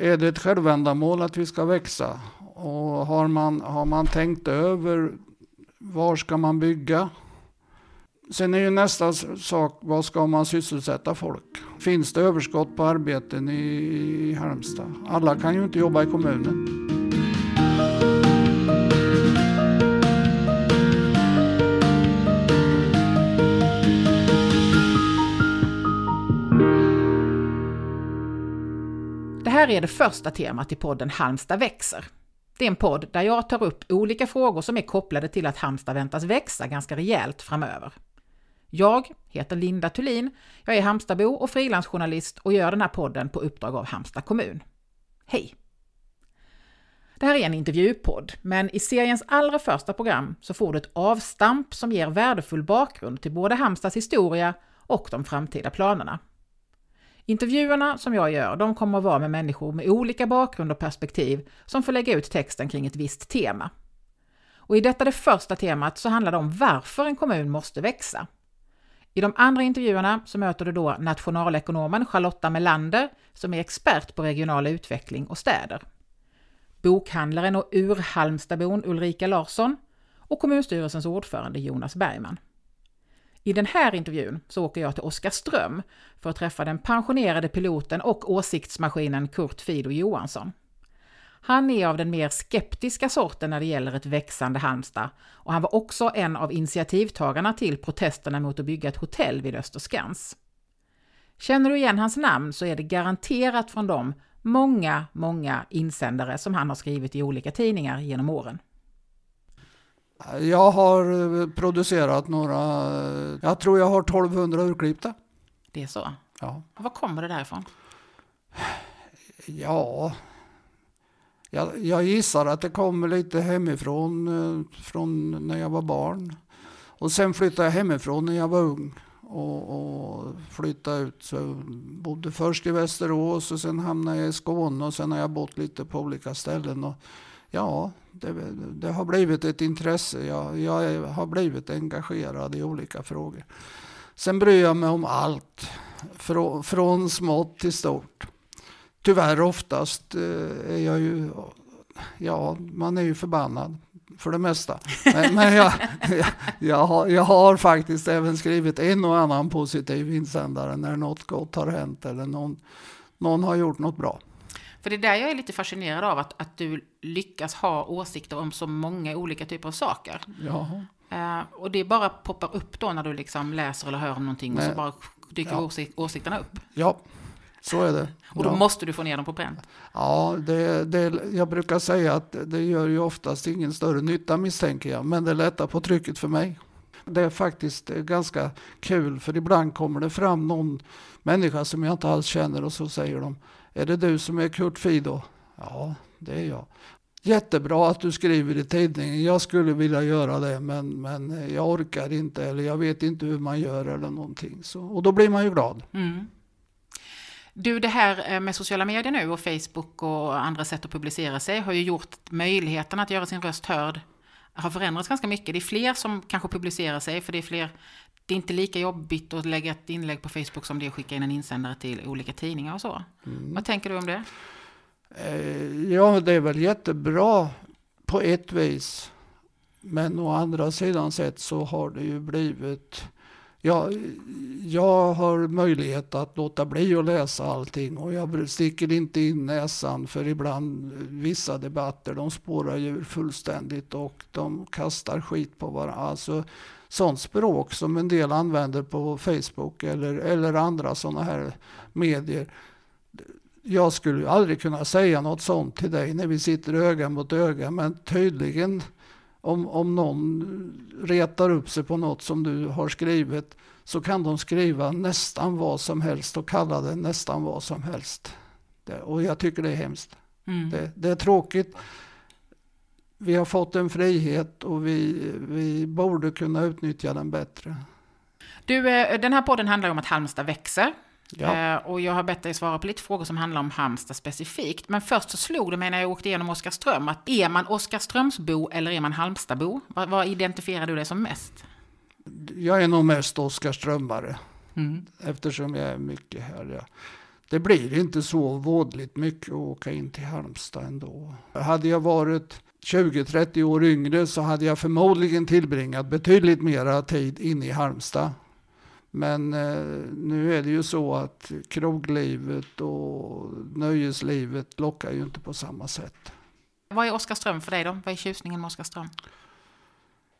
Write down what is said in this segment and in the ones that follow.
Är det ett självändamål att vi ska växa? Och har man, har man tänkt över var ska man bygga? Sen är ju nästa sak, vad ska man sysselsätta folk? Finns det överskott på arbeten i, i Halmstad? Alla kan ju inte jobba i kommunen. Här är det första temat i podden Halmstad växer. Det är en podd där jag tar upp olika frågor som är kopplade till att Halmstad väntas växa ganska rejält framöver. Jag heter Linda Thulin, jag är Halmstadbo och frilansjournalist och gör den här podden på uppdrag av Halmstad kommun. Hej! Det här är en intervjupodd, men i seriens allra första program så får du ett avstamp som ger värdefull bakgrund till både Halmstads historia och de framtida planerna. Intervjuerna som jag gör, de kommer att vara med människor med olika bakgrund och perspektiv som får lägga ut texten kring ett visst tema. Och i detta det första temat så handlar det om varför en kommun måste växa. I de andra intervjuerna så möter du då nationalekonomen Charlotta Melander som är expert på regional utveckling och städer. Bokhandlaren och urhalmstabon Ulrika Larsson och kommunstyrelsens ordförande Jonas Bergman. I den här intervjun så åker jag till Oskarström för att träffa den pensionerade piloten och åsiktsmaskinen Kurt Fido Johansson. Han är av den mer skeptiska sorten när det gäller ett växande Halmstad och han var också en av initiativtagarna till protesterna mot att bygga ett hotell vid Österskans. Känner du igen hans namn så är det garanterat från de många, många insändare som han har skrivit i olika tidningar genom åren. Jag har eh, producerat några, eh, jag tror jag har 1200 urklippta. Det är så? Ja. Var kommer det därifrån? Ja, jag, jag gissar att det kommer lite hemifrån, eh, från när jag var barn. Och sen flyttade jag hemifrån när jag var ung och, och flyttade ut. Så bodde först i Västerås och sen hamnade jag i Skåne och sen har jag bott lite på olika ställen. Och ja, det, det har blivit ett intresse. Jag, jag har blivit engagerad i olika frågor. Sen bryr jag mig om allt, från, från smått till stort. Tyvärr oftast eh, är jag ju, ja, man är ju förbannad för det mesta. Men, men jag, jag, jag, har, jag, har, faktiskt även skrivit en och annan positiv insändare när något gott har hänt eller någon, någon har gjort något bra. För det är där jag är lite fascinerad av, att, att du lyckas ha åsikter om så många olika typer av saker. Jaha. Uh, och det bara poppar upp då när du liksom läser eller hör om någonting Nej. och så bara dyker ja. åsik åsikterna upp. Ja, så är det. och då ja. måste du få ner dem på pränt. Ja, det, det, jag brukar säga att det gör ju oftast ingen större nytta misstänker jag, men det lättar på trycket för mig. Det är faktiskt ganska kul, för ibland kommer det fram någon människa som jag inte alls känner och så säger de, är det du som är Kurt Fido? Ja, det är jag. Jättebra att du skriver i tidningen. Jag skulle vilja göra det men, men jag orkar inte eller jag vet inte hur man gör eller någonting. Så, och då blir man ju glad. Mm. Du, det här eh, med sociala medier nu och Facebook och andra sätt att publicera sig har ju gjort möjligheten att göra sin röst hörd har förändrats ganska mycket. Det är fler som kanske publicerar sig för det är fler det är inte lika jobbigt att lägga ett inlägg på Facebook som det är att skicka in en insändare till olika tidningar och så. Mm. Vad tänker du om det? Eh, ja, det är väl jättebra på ett vis. Men å andra sidan sett så har det ju blivit jag, jag har möjlighet att låta bli att läsa allting och jag sticker inte in näsan för ibland vissa debatter de spårar ju fullständigt och de kastar skit på varandra. Alltså, sånt språk som en del använder på Facebook eller, eller andra sådana här medier. Jag skulle aldrig kunna säga något sånt till dig när vi sitter öga mot öga men tydligen om, om någon retar upp sig på något som du har skrivit så kan de skriva nästan vad som helst och kalla det nästan vad som helst. Det, och jag tycker det är hemskt. Mm. Det, det, är tråkigt. Vi har fått en frihet och vi, vi borde kunna utnyttja den bättre. Du, eh, den här podden handlar om att Halmstad växer. Ja. Eh, och jag har bett dig svara på lite frågor som handlar om Halmstad specifikt. Men först så slog det mig när jag åkte igenom Oskarström att är man Oskarströmsbo eller är man Halmstadbo? Vad, vad identifierar du dig som mest? Jag är nog mest Oskarströmmare. Mm. Eftersom jag är mycket här. Jag, det blir inte så vådligt mycket att åka in till Halmstad ändå. Hade jag varit 20-30 år yngre så hade jag förmodligen tillbringat betydligt mera tid inne i Halmstad. Men eh, nu är det ju så att kroglivet och nöjeslivet lockar ju inte på samma sätt. Vad är Oskarström för dig då? Vad är tjusningen med Oskarström?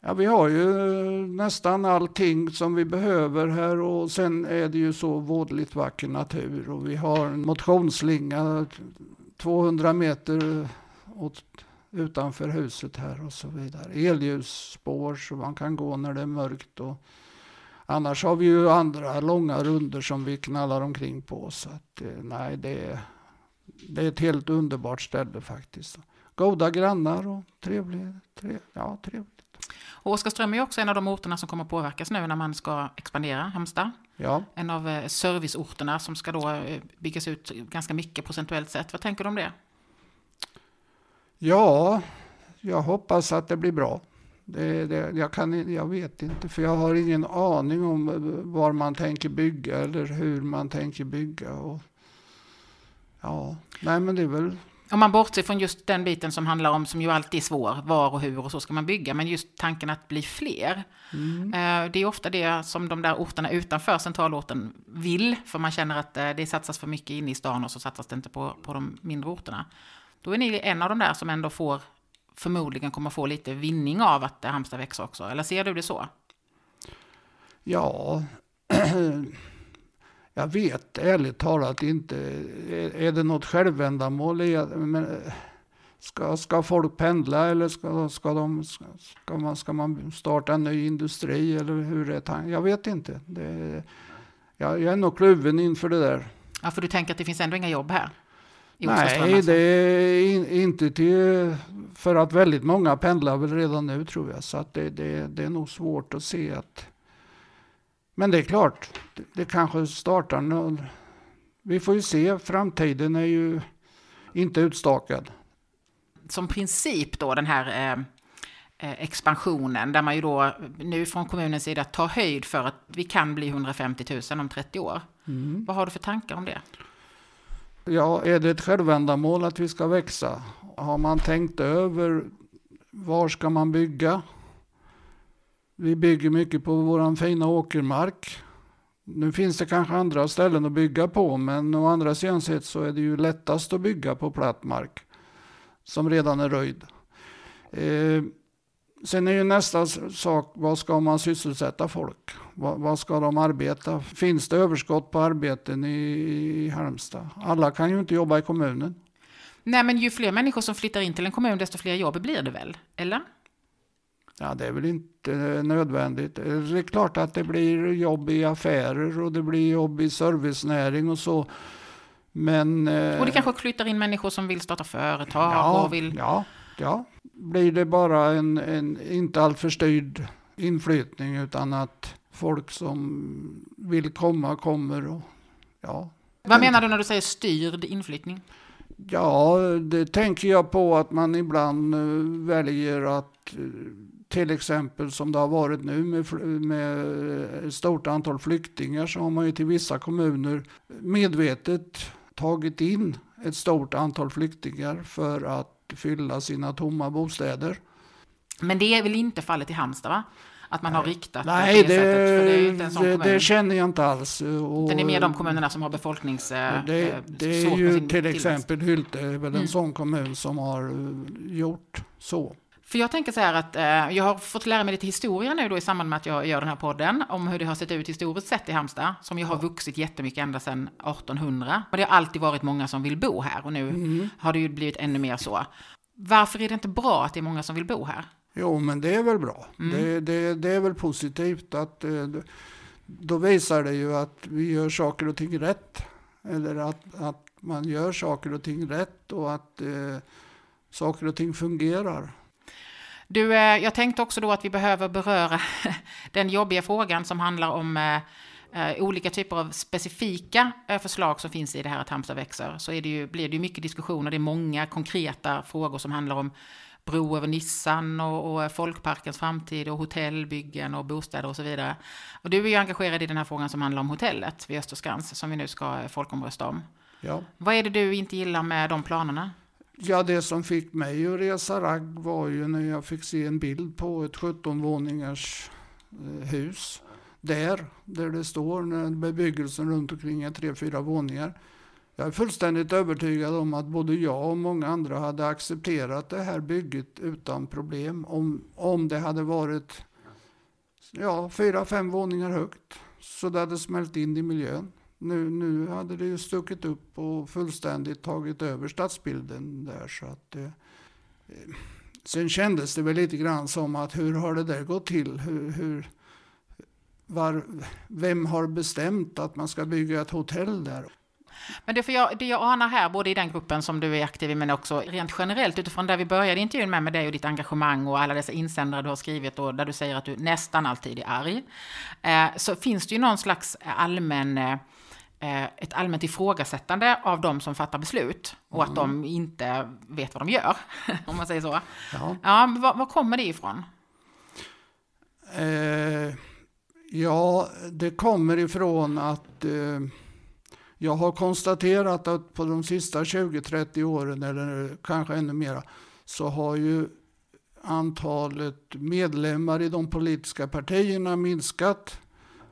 Ja, vi har ju eh, nästan allting som vi behöver här och sen är det ju så vådligt vacker natur och vi har en motionsslinga 200 meter åt, utanför huset här och så vidare. Elljusspår så man kan gå när det är mörkt och annars har vi ju andra långa runder som vi knallar omkring på så att eh, nej det är, det är ett helt underbart ställe faktiskt. Goda grannar och trevlig, trevlig ja, trevligt. Och Oskarström är också en av de orterna som kommer påverkas nu när man ska expandera Halmstad. Ja. En av eh, serviceorterna som ska då eh, byggas ut ganska mycket procentuellt sett. Vad tänker du om det? Ja, jag hoppas att det blir bra. Det, det, jag, kan, jag vet inte, för jag har ingen aning om eh, var man tänker bygga eller hur man tänker bygga. Och, ja, nej men det är väl om man bortser från just den biten som handlar om, som ju alltid är svår, var och hur och så ska man bygga, men just tanken att bli fler. Mm. Eh, det är ofta det som de där orterna utanför centralorten vill, för man känner att eh, det satsas för mycket inne i stan och så satsas det inte på, på de mindre orterna. Då är ni en av de där som ändå får, förmodligen kommer få lite vinning av att Halmstad växer också, eller ser du det så? Ja, Jag vet ärligt talat inte. Är det något självändamål? Ska, ska folk pendla eller ska, ska, de, ska, man, ska man starta en ny industri? Eller hur är tanken? Jag vet inte. Det, jag, jag är nog kluven inför det där. Ja, för du tänker att det finns ändå inga jobb här? Nej, alltså. det är in, inte till, för att väldigt många pendlar väl redan nu tror jag. Så att det, det, det är nog svårt att se att men det är klart, det, det kanske startar någon. Vi får ju se, framtiden är ju inte utstakad. Som princip då den här eh, eh expansionen där man ju då nu från kommunens sida tar höjd för att vi kan bli 150 000 om 30 år. Mm. Vad har du för tankar om det? Ja, är det ett självändamål att vi ska växa? Har man tänkt över var ska man bygga? Vi bygger mycket på vår fina åkermark. Nu finns det kanske andra ställen att bygga på, men å andra sidan sett så är det ju lättast att bygga på platt mark som redan är röjd. Eh, sen är ju nästa sak, vad ska man sysselsätta folk? Vad, vad, ska de arbeta? Finns det överskott på arbeten i, i Halmstad? Alla kan ju inte jobba i kommunen. Nej, men ju fler människor som flyttar in till en kommun, desto fler jobb blir det väl? Eller? Ja, det är väl inte nödvändigt. Det är klart att det blir jobb i affärer och det blir jobb i servicenäring och så. Men... Och det kanske flyttar in människor som vill starta företag ja, och vill... Ja, ja. Blir det bara en, en inte alltför styrd inflyttning utan att folk som vill komma kommer och ja. Vad menar du när du säger styrd inflyttning? Ja, det tänker jag på att man ibland eh, väljer att eh, till exempel som det har varit nu med, med ett stort antal flyktingar så har man ju till vissa kommuner medvetet tagit in ett stort antal flyktingar för att fylla sina tomma bostäder. Men det är väl inte fallet i Halmstad va? Att man har riktat Nej, det, det, det, det, känner jag inte alls. Och, det är mer de kommunerna som har befolknings... Det, det är ju till exempel Hylte är väl en mm. sån kommun som har gjort så. För jag tänker så här att eh, jag har fått lära mig lite historia nu då i samband med att jag gör den här podden om hur det har sett ut historiskt sett i Halmstad, som ju har vuxit jättemycket ända sedan 1800. Och det har alltid varit många som vill bo här och nu mm. har det ju blivit ännu mer så. Varför är det inte bra att det är många som vill bo här? Jo, men det är väl bra. Mm. Det, det, det, är väl positivt att eh, då visar det ju att vi gör saker och ting rätt. Eller att, att man gör saker och ting rätt och att eh, saker och ting fungerar. Du, eh, jag tänkte också då att vi behöver beröra den jobbiga frågan som handlar om eh, eh, olika typer av specifika förslag som finns i det här att Halmstad växer. Så det ju, blir det ju mycket diskussioner, det är många konkreta frågor som handlar om bro över Nissan och, och Folkparkens framtid och hotellbyggen och bostäder och så vidare. Och du är ju engagerad i den här frågan som handlar om hotellet vid Österskans som vi nu ska folkomrösta om. Ja. Vad är det du inte gillar med de planerna? Ja, det som fick mig att resa ragg var ju när jag fick se en bild på ett 17-våningars eh, hus. Där, där det står när bebyggelsen runt omkring är tre, fyra våningar. Jag är fullständigt övertygad om att både jag och många andra hade accepterat det här bygget utan problem om, om det hade varit ja, fyra, fem våningar högt. Så det hade smält in i miljön. Nu, nu hade det ju stuckit upp och fullständigt tagit över stadsbilden där. Så att, eh, eh, sen kändes det väl lite grann som att hur har det där gått till? Hur, hur, var, vem har bestämt att man ska bygga ett hotell där? Men det, för jag, det jag anar här, både i den gruppen som du är aktiv i, men också rent generellt utifrån där vi började intervjun med, med dig och ditt engagemang och alla dessa insändare du har skrivit och där du säger att du nästan alltid är arg, eh, så finns det ju någon slags allmän eh, ett allmänt ifrågasättande av de som fattar beslut och mm. att de inte vet vad de gör, om man säger så. Ja, ja var, var kommer det ifrån? Eh, ja, det kommer ifrån att eh, jag har konstaterat att på de sista 20-30 åren, eller kanske ännu mera, så har ju antalet medlemmar i de politiska partierna minskat.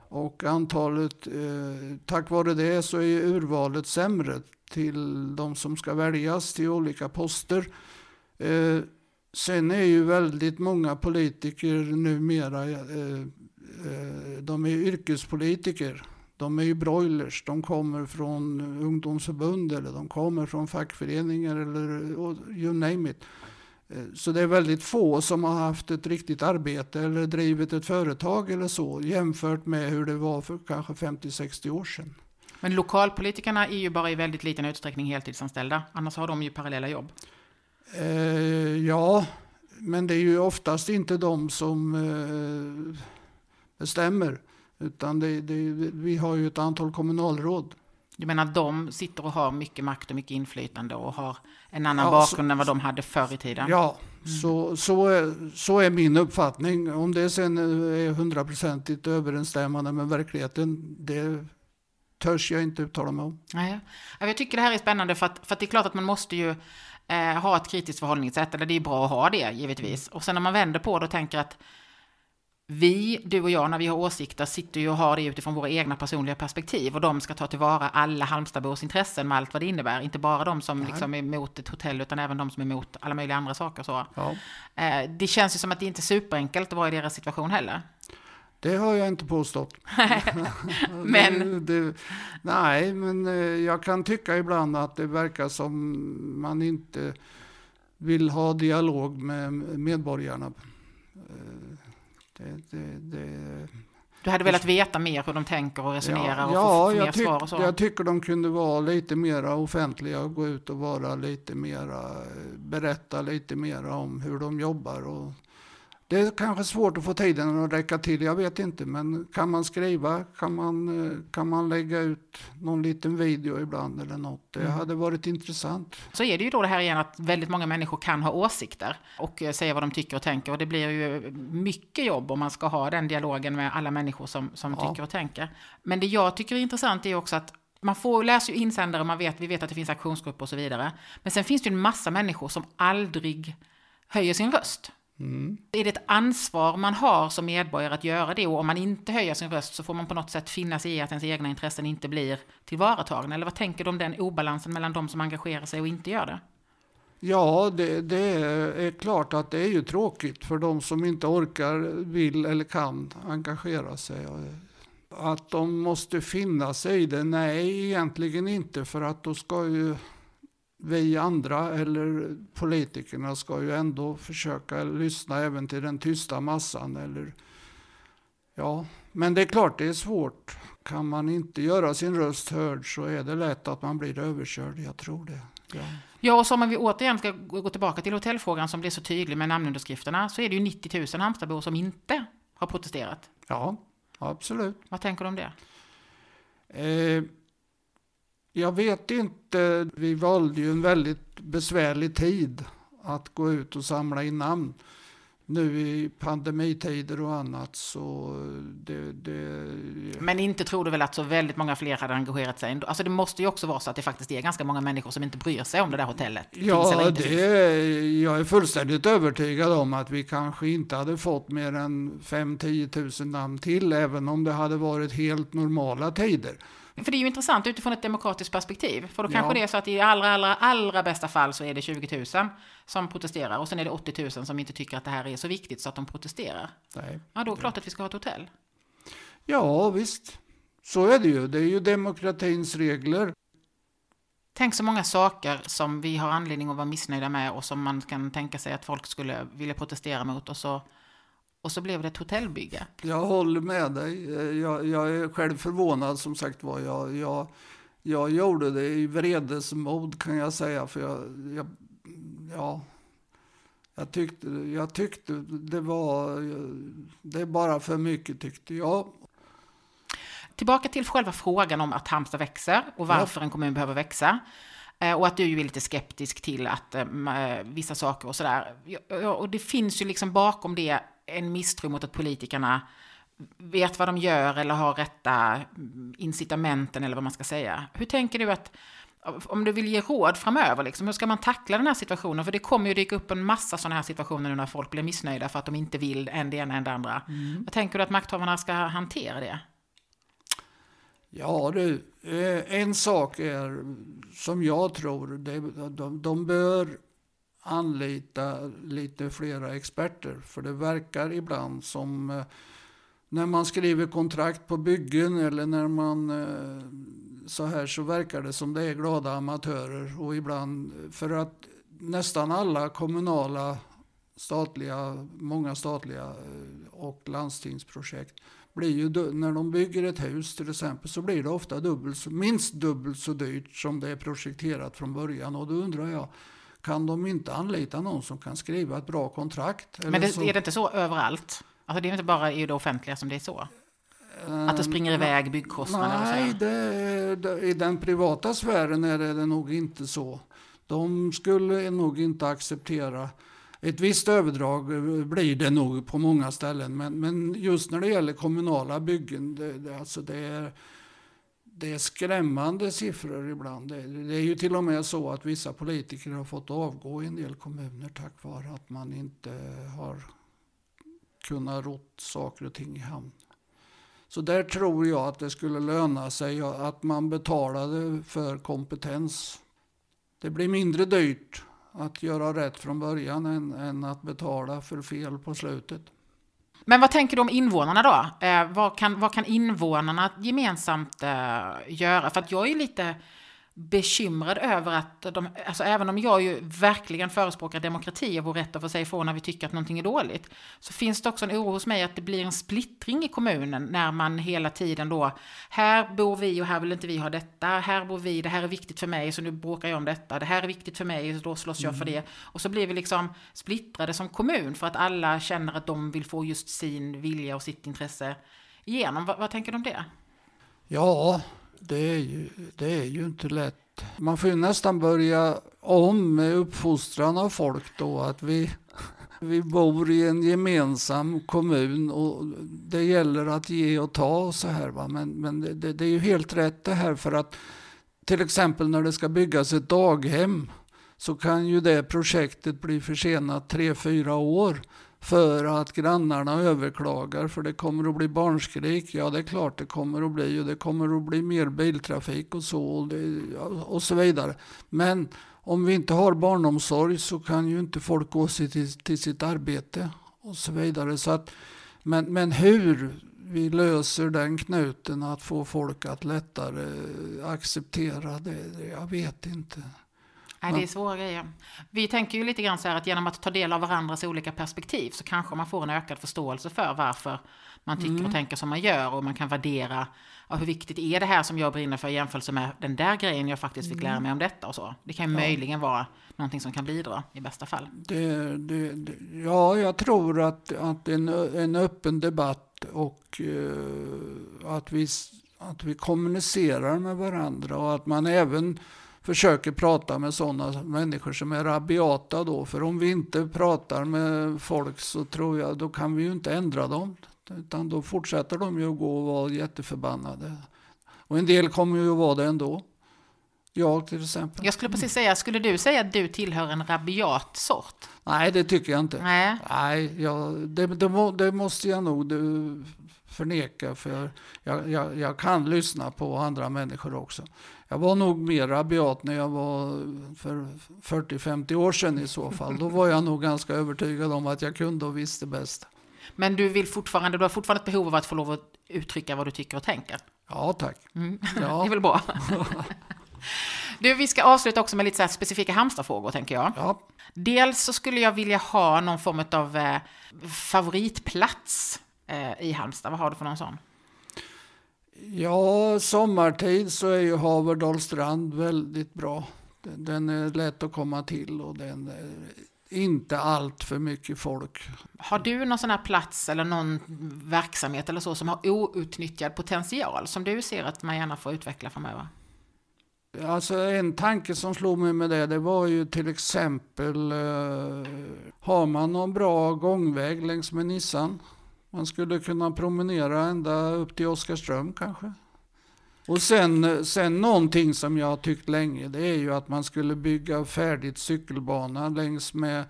Och antalet, eh, tack vare det så är urvalet sämre till de som ska väljas till olika poster. Eh, sen är ju väldigt många politiker numera, eh, eh de är yrkespolitiker. De är ju broilers. De kommer från ungdomsförbund eller de kommer från fackföreningar eller you name it. Eh, så det är väldigt få som har haft ett riktigt arbete eller drivit ett företag eller så jämfört med hur det var för kanske 50-60 år sedan. Men lokalpolitikerna är ju bara i väldigt liten utsträckning heltidsanställda. Annars har de ju parallella jobb. Eh, ja, men det är ju oftast inte de som eh, bestämmer. Utan det, det, vi har ju ett antal kommunalråd. Du menar att de sitter och har mycket makt och mycket inflytande och har en annan ja, bakgrund så, än vad de hade förr i tiden? Ja, mm. så, så, är, så är min uppfattning. Om det sen är hundraprocentigt överensstämmande med verkligheten, det törs jag inte uttala mig om. Nej. Jag tycker det här är spännande för att, för att det är klart att man måste ju eh, ha ett kritiskt förhållningssätt, eller det är bra att ha det givetvis. Och sen när man vänder på det och tänker att vi, du och jag, när vi har åsikter, sitter ju och har det utifrån våra egna personliga perspektiv och de ska ta tillvara alla Halmstadbors intressen med allt vad det innebär. Inte bara de som liksom är emot ett hotell utan även de som är emot alla möjliga andra saker. Så. Ja. Eh, det känns ju som att det inte är superenkelt att vara i deras situation heller. Det har jag inte påstått. men? Det, det, nej, men eh, jag kan tycka ibland att det verkar som man inte vill ha dialog med medborgarna. Eh, det, det, det, du hade velat veta mer hur de tänker och resonerar ja, och ja, få, mer tyck, svar och så? jag tycker de kunde vara lite mer offentliga och gå ut och vara lite mera, berätta lite mer om hur de jobbar och det är kanske svårt att få tiden att räcka till, jag vet inte. Men kan man skriva, kan man, eh, kan man lägga ut någon liten video ibland eller något. Det mm. hade varit intressant. Så är det ju då det här igen att väldigt många människor kan ha åsikter och eh, säga vad de tycker och tänker. Och det blir ju mycket jobb om man ska ha den dialogen med alla människor som, som ja. tycker och tänker. Men det jag tycker är intressant är också att man får, läser ju insändare, man vet, vi vet att det finns aktionsgrupper och så vidare. Men sen finns det ju en massa människor som aldrig höjer sin röst. Mm. Är det ett ansvar man har som medborgare att göra det och om man inte höjer sin röst så får man på något sätt finna sig i att ens egna intressen inte blir tillvaratagna? Eller vad tänker du om den obalansen mellan de som engagerar sig och inte gör det? Ja, det, det, är klart att det är ju tråkigt för de som inte orkar, vill eller kan engagera sig. Att de måste finna sig i det? Nej, egentligen inte för att då ska ju vi andra eller politikerna ska ju ändå försöka lyssna även till den tysta massan. Eller, ja, men det är klart det är svårt. Kan man inte göra sin röst hörd så är det lätt att man blir överkörd. Jag tror det. Ja. Ja, och som om vi återigen ska gå tillbaka till hotellfrågan som blir så tydlig med namnunderskrifterna så är det ju 90 000 Halmstadbor som inte har protesterat. Ja, absolut. Vad tänker du om det? Eh, jag vet inte. Vi valde ju en väldigt besvärlig tid att gå ut och samla in namn nu i pandemitider och annat så det, det... Men inte tror du väl att så väldigt många fler hade engagerat sig? Alltså det måste ju också vara så att det faktiskt är ganska många människor som inte bryr sig om det där hotellet. Ja, det är, jag är fullständigt övertygad om att vi kanske inte hade fått mer än 5-10 000 namn till, även om det hade varit helt normala tider. För det är ju intressant utifrån ett demokratiskt perspektiv. För då kanske ja. det är så att i allra, allra, allra bästa fall så är det 20 000 som protesterar och sen är det 80 000 som inte tycker att det här är så viktigt så att de protesterar. Nej. Ja, då är det klart att vi ska ha ett hotell. Ja, visst. Så är det ju. Det är ju demokratins regler. Tänk så många saker som vi har anledning att vara missnöjda med och som man kan tänka sig att folk skulle vilja protestera mot och så och så blev det ett hotellbygge. Jag håller med dig. Jag, jag är själv förvånad som sagt var. Jag, jag, jag gjorde det i vredesmod kan jag säga. För jag, jag, ja, jag, tyckte, jag tyckte det var, det är bara för mycket tyckte jag. Tillbaka till själva frågan om att Halmstad växer och varför ja. en kommun behöver växa. Eh, och att du är lite skeptisk till att äh, vissa saker och sådär. Och det finns ju liksom bakom det en misstro mot att politikerna vet vad de gör eller har rätta incitamenten eller vad man ska säga. Hur tänker du att, om du vill ge råd framöver, liksom, hur ska man tackla den här situationen? För det kommer ju dyka upp en massa sådana här situationer nu när folk blir missnöjda för att de inte vill en det ena än det andra. Mm. Vad tänker du att makthavarna ska hantera det? Ja du, eh, en sak är som jag tror, de, de bör anlita lite flera experter. För det verkar ibland som eh, när man skriver kontrakt på byggen eller när man eh, så här så verkar det som det är glada amatörer. Och ibland, för att nästan alla kommunala, statliga, många statliga eh, och landstingsprojekt blir ju, när de bygger ett hus till exempel så blir det ofta dubbelt, minst dubbelt så dyrt som det är projekterat från början. Och då undrar jag, kan de inte anlita någon som kan skriva ett bra kontrakt? Men det, är det inte så överallt? Alltså det är inte bara i det offentliga som det är så? Att det springer uh, iväg byggkostnader? Nej, det, det, i den privata sfären är det, det nog inte så. De skulle nog inte acceptera ett visst överdrag blir det nog på många ställen. Men, men just när det gäller kommunala byggen, det, det, alltså det är det är skrämmande siffror ibland. Det, är ju till och med så att vissa politiker har fått avgå i en del kommuner tack vare att man inte har kunnat rott saker och ting i hamn. Så där tror jag att det skulle löna sig att man betalade för kompetens. Det blir mindre dyrt att göra rätt från början än, än att betala för fel på slutet. Men vad tänker du om invånarna då? Eh, vad, kan, vad kan invånarna gemensamt eh, göra? För att jag är lite bekymrad över att de, alltså även om jag ju verkligen förespråkar demokrati och vår rätt att få säga ifrån när vi tycker att någonting är dåligt, så finns det också en oro hos mig att det blir en splittring i kommunen när man hela tiden då, här bor vi och här vill inte vi ha detta, här bor vi, det här är viktigt för mig så nu bråkar jag om detta, det här är viktigt för mig och då slåss jag mm. för det. Och så blir vi liksom splittrade som kommun för att alla känner att de vill få just sin vilja och sitt intresse igenom. vad, vad tänker du om det? Ja, det är, ju, det är ju inte lätt. Man får ju nästan börja om med uppfostran av folk då. Att vi, vi bor i en gemensam kommun och det gäller att ge och ta och så här. Va? Men, men det, det är ju helt rätt det här för att till exempel när det ska byggas ett daghem så kan ju det projektet bli försenat tre, fyra år för att grannarna överklagar för det kommer att bli barnskrik. Ja, det är klart det kommer att bli och det kommer att bli mer biltrafik och så och, det, och så vidare. Men om vi inte har barnomsorg så kan ju inte folk gå till, till sitt arbete och så vidare. Så att, men, men hur vi löser den knuten att få folk att lättare acceptera det, jag vet inte. Nej, det är svåra grejer. Vi tänker ju lite grann så här att genom att ta del av varandras olika perspektiv så kanske man får en ökad förståelse för varför man tycker mm. och tänker som man gör och man kan värdera ja, hur viktigt är det här som jag brinner för i jämförelse med den där grejen jag faktiskt fick lära mm. mig om detta och så. Det kan ja. möjligen vara någonting som kan bidra i bästa fall. Det, det, det, ja, jag tror att, att en, en öppen debatt och uh, att, vi, att vi kommunicerar med varandra och att man även försöker prata med sådana människor som är rabiata då. För om vi inte pratar med folk så tror jag, då kan vi ju inte ändra dem. Utan då fortsätter de ju att gå och vara jätteförbannade. Och en del kommer ju att vara det ändå. Jag till exempel. Jag skulle precis säga, skulle du säga att du tillhör en rabiat sort? Nej, det tycker jag inte. Nej. Nej, jag, det, det, det måste jag nog det, förneka. För jag, jag, jag kan lyssna på andra människor också. Jag var nog mer rabiat när jag var för 40-50 år sedan i så fall. Då var jag nog ganska övertygad om att jag kunde och visste bäst. Men du vill fortfarande, du har fortfarande ett behov av att få lov att uttrycka vad du tycker och tänker? Ja, tack. Mm. Ja. det är väl bra. Du, vi ska avsluta också med lite så specifika Halmstadfrågor, tänker jag. Ja. Dels så skulle jag vilja ha någon form av eh, favoritplats eh, i Halmstad. Vad har du för någon sån? Ja, sommartid så är ju Haverdalstrand väldigt bra. Den- är lätt att komma till och den är inte allt för mycket folk. Har du någon sån här plats eller någon verksamhet eller så som har outnyttjad potential som du ser att man gärna får utveckla framöver? Alltså en tanke som slog mig med det, det var ju till exempel, eh, har man någon bra gångväg längs med Nissan? Man skulle kunna promenera ända upp till Oskarström kanske. Och sen, sen någonting som jag har tyckt länge, det är ju att man skulle bygga färdigt cykelbana längs med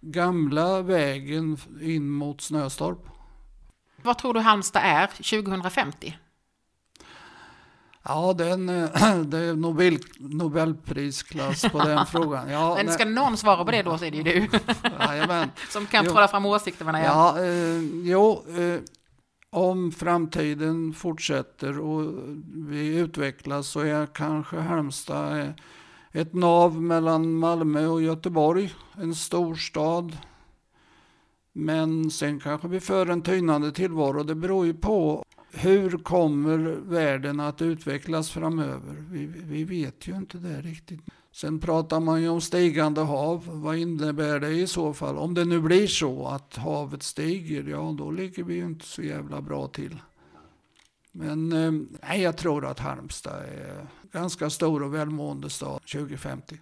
gamla vägen in mot Snöstorp. Vad tror du Halmstad är 2050? Ja, den, eh, det är Nobel, Nobelprisklass på den frågan. Ja, Men ska någon svara på det då så är det ju du jajamän. som kan Jo. trolla fram åsikterna. igen. Ja, eh, jo, eh, om framtiden fortsätter och vi utvecklas så är kanske Halmstad eh, ett nav mellan Malmö och Göteborg, en stor stad. Men sen kanske vi för en tynande tillvaro. Det beror ju på hur kommer världen att utvecklas framöver? Vi, vi vet ju inte det riktigt. Sen pratar man ju om stigande hav. Vad innebär det i så fall? Om det nu blir så att havet stiger, ja då ligger vi ju inte så jävla bra till. Men eh, jag tror att Halmstad är ganska stor och välmående stad 2050.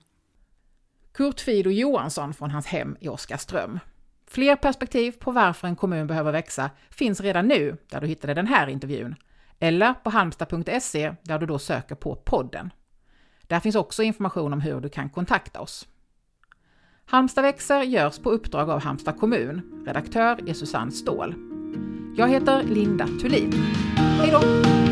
Kurt Fido Johansson från hans hem i Oskarström. Fler perspektiv på varför en kommun behöver växa finns redan nu där du hittade den här intervjun, eller på halmstad.se där du då söker på podden. Där finns också information om hur du kan kontakta oss. Halmstad växer görs på uppdrag av Halmstad kommun. Redaktör är Susanne Ståhl. Jag heter Linda Thulin. Hej då!